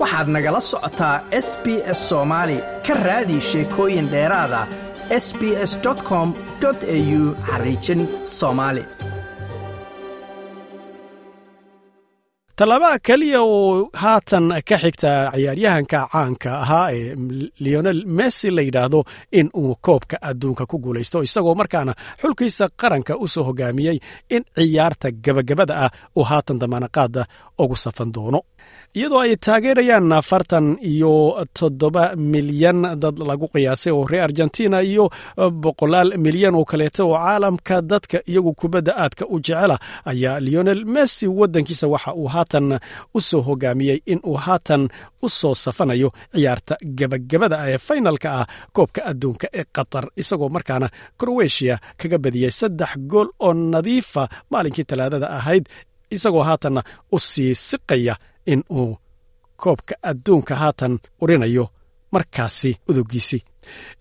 waxaad nagala socotaa s b s soomaali ka raadi sheekooyin dheeraada s b s com au xariijin soomaali tallaabaa keliya oo haatan ka xigta ciyaaryahanka caanka ahaa ee leonel messi la yidhaahdo in uu koobka adduunka ku guulaysto isagoo markaana xulkiisa qaranka u soo hogaamiyey in ciyaarta gebagabada ah uu haatan damaanaqaada ugu safan doono iyadoo ay taageerayaan afartan iyo toddoba milyan dad lagu qiyaasay oo reer argentina iyo boqolaal milyan oo kaleeta oo caalamka dadka iyagu kubadda aadka u jecela ayaa leonel messi waddankiisa waxa uu haatan u soo hogaamiyey in uu haatan u soo safanayo ciyaarta gebagabada ee faynalka ah koobka adduunka ee qatar isagoo markaana krowetiya kaga badiyey saddex gool oo nadiifa maalinkii talaadada ahayd isagoo haatanna u sii siqaya in uu koobka adduunka haatan urinayo markaasi udogiisii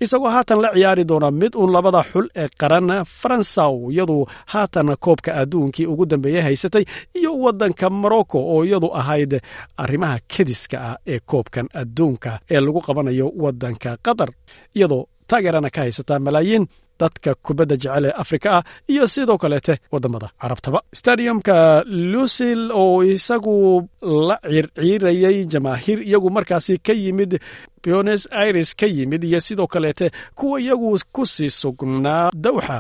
isagoo haatan la ciyaari doona mid uun labada xul ee qaran faransaw iyadu haatan koobka adduunkii ugu dambeeyey haysatay iyo waddanka morocco oo iyadu ahayd arrimaha kediska ah ee koobkan adduunka ee lagu qabanayo waddanka qatar iyadoo taageerana ka haysataa malaayiin dadka kubadda jecel ee afrika ah iyo sidoo kaleete waddamada carabtaba. Stadiumka lusil oo isagu la circiirayey jamaahiir iyagu markaasi ka yimid buenos aires ka yimid iyo sidoo kaleete kuwa iyagu ku sii sugnaa dawxa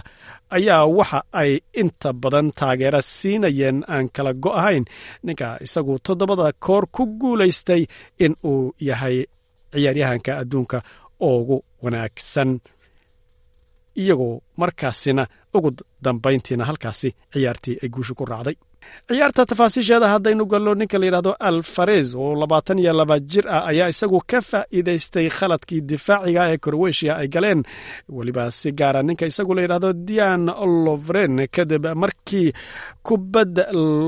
ayaa waxa ay inta badan taageera siinayeen aan kala go' ahayn. Ninka isagu toddobada koor ku guulaystay in uu yahay ciyaaryahanka adduunka ugu wanaagsan iyagoo markaasina ugu dambayntiina halkaasi ciyaartii ay guusha ku raacday. ciyaarta tafaasiisheeda haddaynu galno ninka la yidhahdo alfarez oo labaatan iyo laba jir ah ayaa isagu ka faa'iidaystay khaladkii difaaciga ee krowetiya ay galeen. Weliba si gaara ninka isagu la yidhahdo dian lovren kadib markii kubad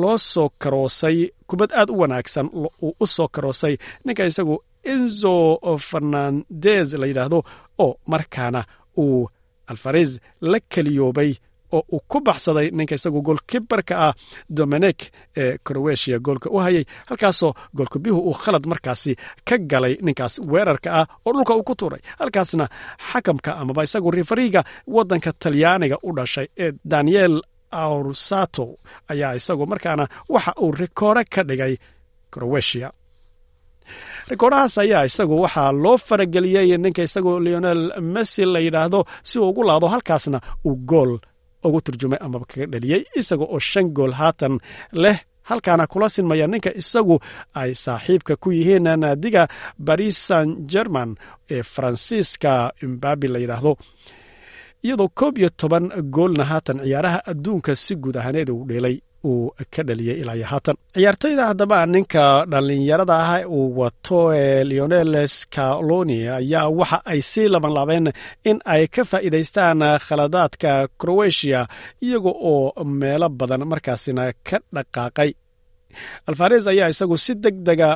loo soo karoosay kubad aad u wanaagsan uu u soo karoosay ninka isagu enzo fernandez la yidhaahdo oo markaana uu alfarez la keliyoobay oo uu ku baxsaday ninka isagu goolkibarka ah dominik ee krowetiya goolka u hayay halkaasoo goolkubiyuhu uu khalad markaasi ka galay ninkaas weerarka ah oo dhulka uu ku tuuray. Halkaasna xakamka amaba isagu rifariga waddanka talyaaniga u dhashay ee daniel aursato ayaa isagu markaana waxa uu rikoore ka dhigay krowetiya rikoodhahaas ayaa isagu waxaa loo farageliyey ninka isagu leonel messi la yidhaahdo si uu ugu laado halkaasna uu gool ugu turjumay amaba kaga dhaliyey isaga oo shan gool haatan leh halkaana kula sinmaya ninka isagu ay saaxiibka ku yihiin naadiga baris san german ee faransiiska imbabi la yidhaahdo. Iyadoo koob iyo toban goolna haatan ciyaaraha adduunka si guud ahaaneed uu dheelay uu ka dhaliyey ilaa iyo haatan. Ciyaartoyda haddaba ninka dhallinyarada ah uu wato ee leonel scaloni ayaa waxa ay sii labanlaabeen in ay ka faa'iidaystaan khaladaadka krowetiya iyaga oo meelo badan markaasina ka dhaqaaqay. Alfares ayaa isagu si deg dega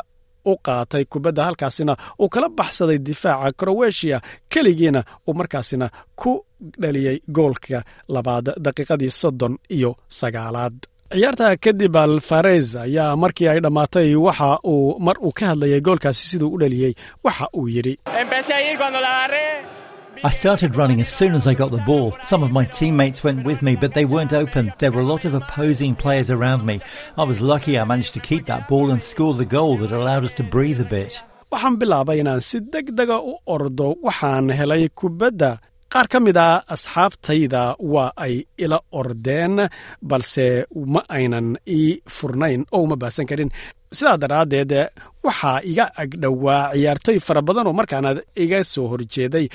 u qaatay kubadda halkaasina uu kala baxsaday difaaca krowetiya keligiina uu markaasina ku dhaliyey goolka labaad daqiiqadii soddon iyo sagaalaad ciyaarta kadib alfarez ayaa markii ay dhammaatay waxa uu mar uu ka hadlayay goolkaasi siduu u dhaliyey waxa uu yidhi I started running as soon as I got the ball. Some of my teammates went with me, but they weren't open. There were a lot of opposing players around me. I was lucky I managed to keep that ball and score the goal that allowed us to breathe a bit. waxaan bilaabay inaan si deg dega u ordo waxaan helay kubadda qaar ka mid a asxaabtayda waa ay ila ordeen balse ma aynan ii furnayn oo uma baasan karin. Sidaa daraaddeed waxaa iga agdhowaa ciyaartoy fara badan oo markaana iga soo horjeeday.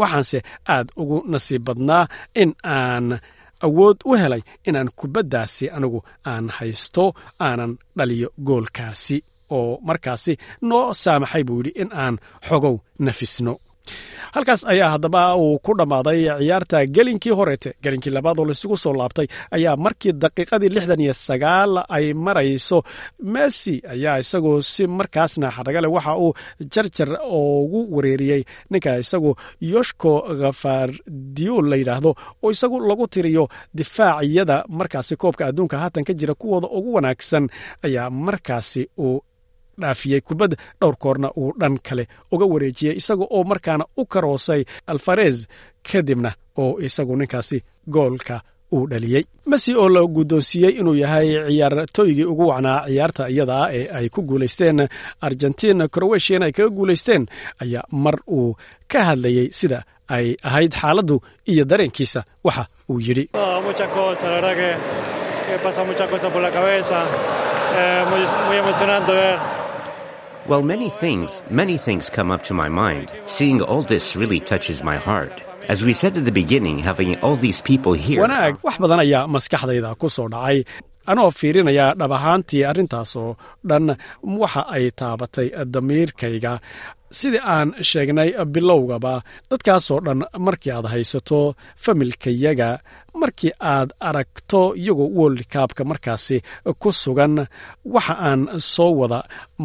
Waxaanse aad ugu nasiib badnaa in aan awood u helay inaan kubaddaasi anigu aan haysto aanan dhaliyo goolkaasi oo markaasi noo saamaxay buu yidhi in aan xogow nafisno halkaas ayaa haddaba uu ku dhammaaday ciyaarta gelinkii horeete gelinkii labaad oo laisugu soo laabtay. Ayaa markii daqiiqadii lixdan iyo sagaal ay marayso messi ayaa isagoo si markaasna xaragale waxa uu jarjar ugu wareeriyey ninka isagu yoshko khafardiol la yidhaahdo oo isagu lagu tiriyo difaaciyada markaasi koobka adduunka haatan ka jira kuwooda ugu wanaagsan ayaa markaasi uu dhaafiyey kubadda dhowr koorna uu dhan kale uga wareejiyey isaga oo markaana u karoosay alfarez kadibna oo isagu ninkaasi goolka uu dhaliyey messi oo la guddoonsiiyey inuu yahay ciyaartooygii ugu wacnaa ciyaarta iyadaa ee ay ku guulaysteen argentina crowetiana ay kaga guulaysteen ayaa mar uu ka hadlayey sida ay ahayd xaaladdu iyo dareenkiisa waxa uu yidhi Well, many things, many things come up to my mind. Seeing all this really touches my heart. As we said at the beginning, having all these people here. Anoo fiirinaya dhab ahaantii arrintaasoo dhan waxa ay taabatay damiirkayga. Sidii aan sheegnay bilowgaba dadkaasoo dhan markii aad haysato familkayaga markii aad aragto iyagoo woldkaabka markaasi ku sugan waxa aan soo wada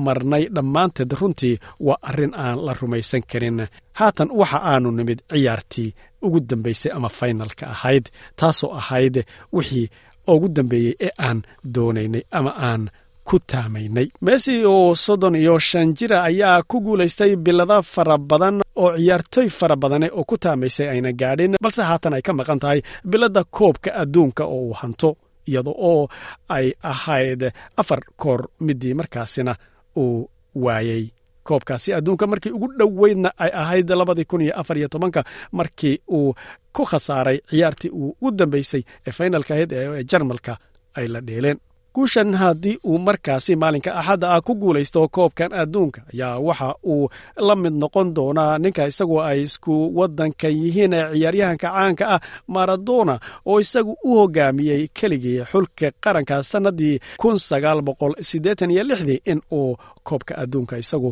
marnay dhammaanteed runtii waa arrin aan la rumaysan karin. Haatan waxa aanu nimid ciyaartii ugu dambaysay ama faynalka ahayd taasoo ahayd wixii ugu dambeeyey ee aan doonaynay ama aan ku taamaynay messi oo soddon iyo shan jira ayaa ku guulaystay bilada fara badan oo ciyaartooy fara badane oo ku taamaysay ayna gaadhin balse haatan ay ka maqan tahay biladda koobka adduunka oo uu hanto iyada oo ay ahayd afar koor midii markaasina uu waayey koobkaasi. Adduunka markii ugu dhoweydna ay ahayd labadii kun iyo afar iyo tobanka markii uu ku khasaaray ciyaartii uu u dambeysay ee faynalka ahayd ee jarmalka ay la dheeleen. Guushan haddii uu markaasi maalinka axadda ah ku guulaysto koobkan adduunka ayaa waxa uu la mid noqon doonaa ninka isagoo ay isku waddanka yihiin ee ciyaaryahanka caanka ah maradona oo isagu u hogaamiyey keligii xulka qaranka sannadii kun sagaal boqol siddeetan iyo lixdii in uu koobka adduunka isagu